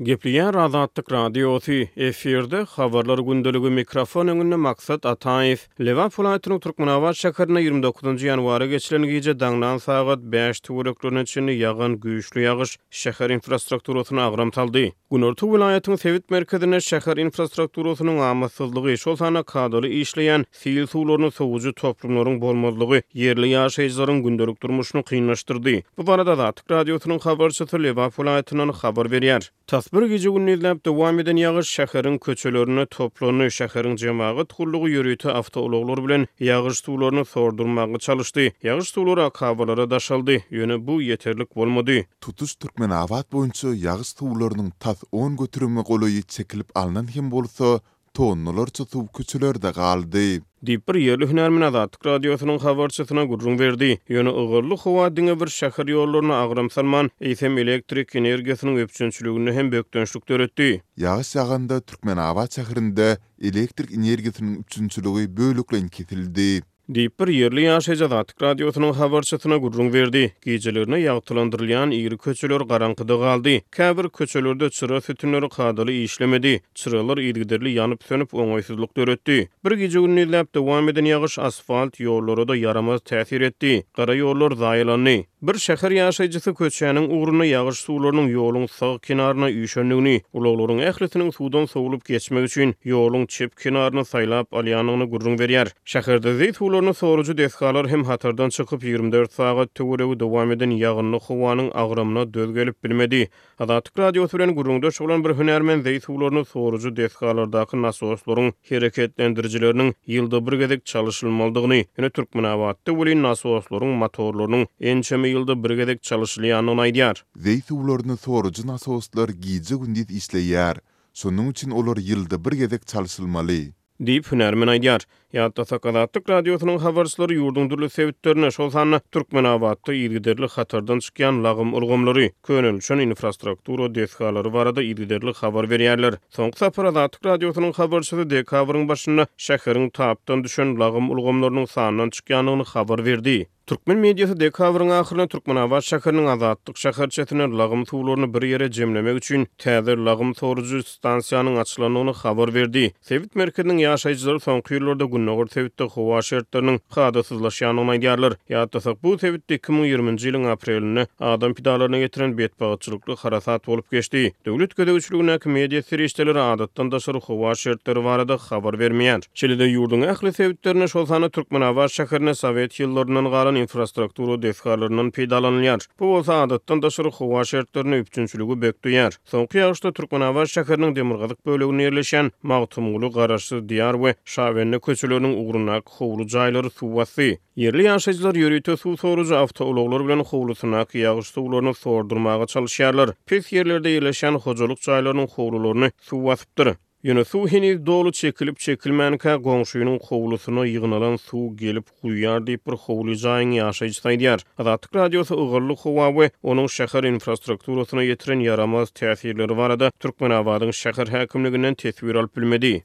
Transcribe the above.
Gepleýär Azatlyk Radiosy, efirde, Habarlar gündeligi, mikrofon öňünde Maksat Ataýew. Lebap welaýatynyň Türkmenabat şäherinde ýigrimi dokuzynjy ýanwara geçilen gije daňdan sagat bäş töwereklerine çenli ýagan güýçli ýagyş şäher infrastrukturasyna agram saldy. Günorta welaýatyň sebit merkezinde şäher infrastrukturasynyň amatsyzlygy, şol sanda kadaly işleýän Sil suwlaryna sowujy toplumlaryň bolmazlygy ýerli ýaşaýjylaryň gündelik durmuşyny kynlaşdyrdy. Bu barada Azatlyk Radiosynyň habarçysy Lebap welaýatyndan habar berýär. Tas bir gije-gündizläp dowam eden ýagyş şäheriň köçelerine toplandy. Şäheriň jemagat gullugy ýörite awtoulaglar bilen ýagyş suwlaryny sordurmaga çalyşdy. Ýagyş suwlary akabalara daşaldy, ýöne bu ýeterlik bolmady. Tutuş Türkmenabat boýunça ýagyş suwlarynyň tas on göterime golaýy çekilip alnan hem bolsa, Tonnalarça suw köçelerde galdy. Diýip, bir ýerli hünärmen Azatlyk Radiosynyň habarçysyna gürrüň berdi. Ýöne ygyrly howa diňe bir şäher ýollaryna agram salman, eýsem, elektrik energiýasynyň üpjünçiliginde hem bökdençlik döretdi. Ýagyş ýaganda Türkmenabat şäherinde elektrik energiýasynyň üpjünçiligi bölekleýin kesildi. Diýip, bir ýerli ýaşaýjy Azatlyk Radiosynyň habarçysyna gürrüň berdi. Gijelerine ýagtylandyrylýan iri köçeler garaňkyda galdy. Käbir köçelerde çyra sütünleri kadaly işlemedi. Çyralar yzygiderli ýanyp-sönüp, oňaýsyzlyk döretdi. Bir gije-gündizläp dowam eden ýagyş asfalt ýollara-da ýaramaz täsir etdi. Gara ýollar zaýalandy. Bir şäher ýaşaýjysy köçäniň ugrunda ýagyş suwlarynyň ýoluň sag kenaryna üýşendigini, ulaglaryň ählisiniň suwdan sowlup geçmek üçin, ýoluň çep kenaryny saýlap alýandygyny gürrüň berýär. Şäherde zeý suwlaryny sorujy desgalar hem hatardan çykyp, ýigrimi dört sagat töweregi dowam eden ýagynly howanyň agramyna döz gelip bilmedi. Azatlyk Radiosy bilen gürrüňdeş bolan bir hünärmen zeý suwlaryny sorujy desgalardaky nasoslaryň hereketlendirijileriniň ýylda bir gezek çalyşylmalydygyny, ýöne Türkmenabatda welin nasoslaryň motorlarynyň ençeme ýylda bir gezek çalyşylýandygyny aýdýar. Zeý suwlaryny sorujy nasoslar gije-gündiz işleýär. Şonuň üçin olar ýylda bir gezek çalyşylmaly. Diýip, hünärmen aýdýar. Ýatlasak, Azatlyk Radiosynyň habarçylary ýurduň dürli sebitlerine, şol sanda Türkmenabatda yzygiderli hatardan çykýan lagym ulgamlary, könelişen infrastruktura desgalary barada yzygiderli habar berýärler. Soňky sapar Azatlyk Radiosynyň habarçysy dekabryň başynda şäheriň tapdan düşen lagym ulgamlarynyň sandan çykýandygyny habar berdi. Türkmen mediasy dekabryň ahyryna Türkmenabat şäheriniň Azatlyk şäherçesinde lagym suwlaryny bir ýere jemlemek üçin täze lagym sorujy stansiýanyň açylandygyny habar berdi. Sebit merkeziniň ýaşaýjylary soňky ýyllarda Gündogar sebitde howa şertleriniň kadasyzlaşýandygyny aýdýarlar. Ýatlasak, bu sebitde iki müň ýigriminji ýylyň aprelinde adam pidalaryna getiren betbagytçylykly harasat bolup geçdi. Döwlet gözegçiligindäki media serişdeleri adatdan daşary howa şertleri barada habar bermeýär. Şeýle-de ýurduň ähli sebitlerinde, şol sanda Türkmenabat şäherinde sowet ýyllaryndan galan infrastruktura desgalaryndan peýdalanylýar. Bu bolsa adatdan daşary howa şertlerinde üpjünçiligi bekleýär. Soňky ýagyşda Türkmenabat şäheriniň demirgazyk böleginde ýerleşýän Magtymguly, Garaşsyz Diýar we Şabende köçeleriniň ugrundaky howly jaýlary suw basdy. Ýerli ýaşaýjylar ýörite suw sorujy awtoulaglar bilen howlusyndaky ýagyş suwlaryny sordurmaga çalyşýarlar. Pes ýerlerde ýerleşýän hojalyk jaýlarynyň howlularyny suw basypdyr. Ýöne suw heniz doly çekilip-çekilmänkä, goňşynyň howlusyna ýygnalan suw gelip guýýar diýip, bir howly jaýyň ýaşaýjysy aýdýar. Azatlyk Radiosy ygally howa we onuň şäher infrastrukturasyna ýetiren ýaramaz täsirleri barada Türkmenabadyň şäher häkimliginden teswir alyp bilmedi.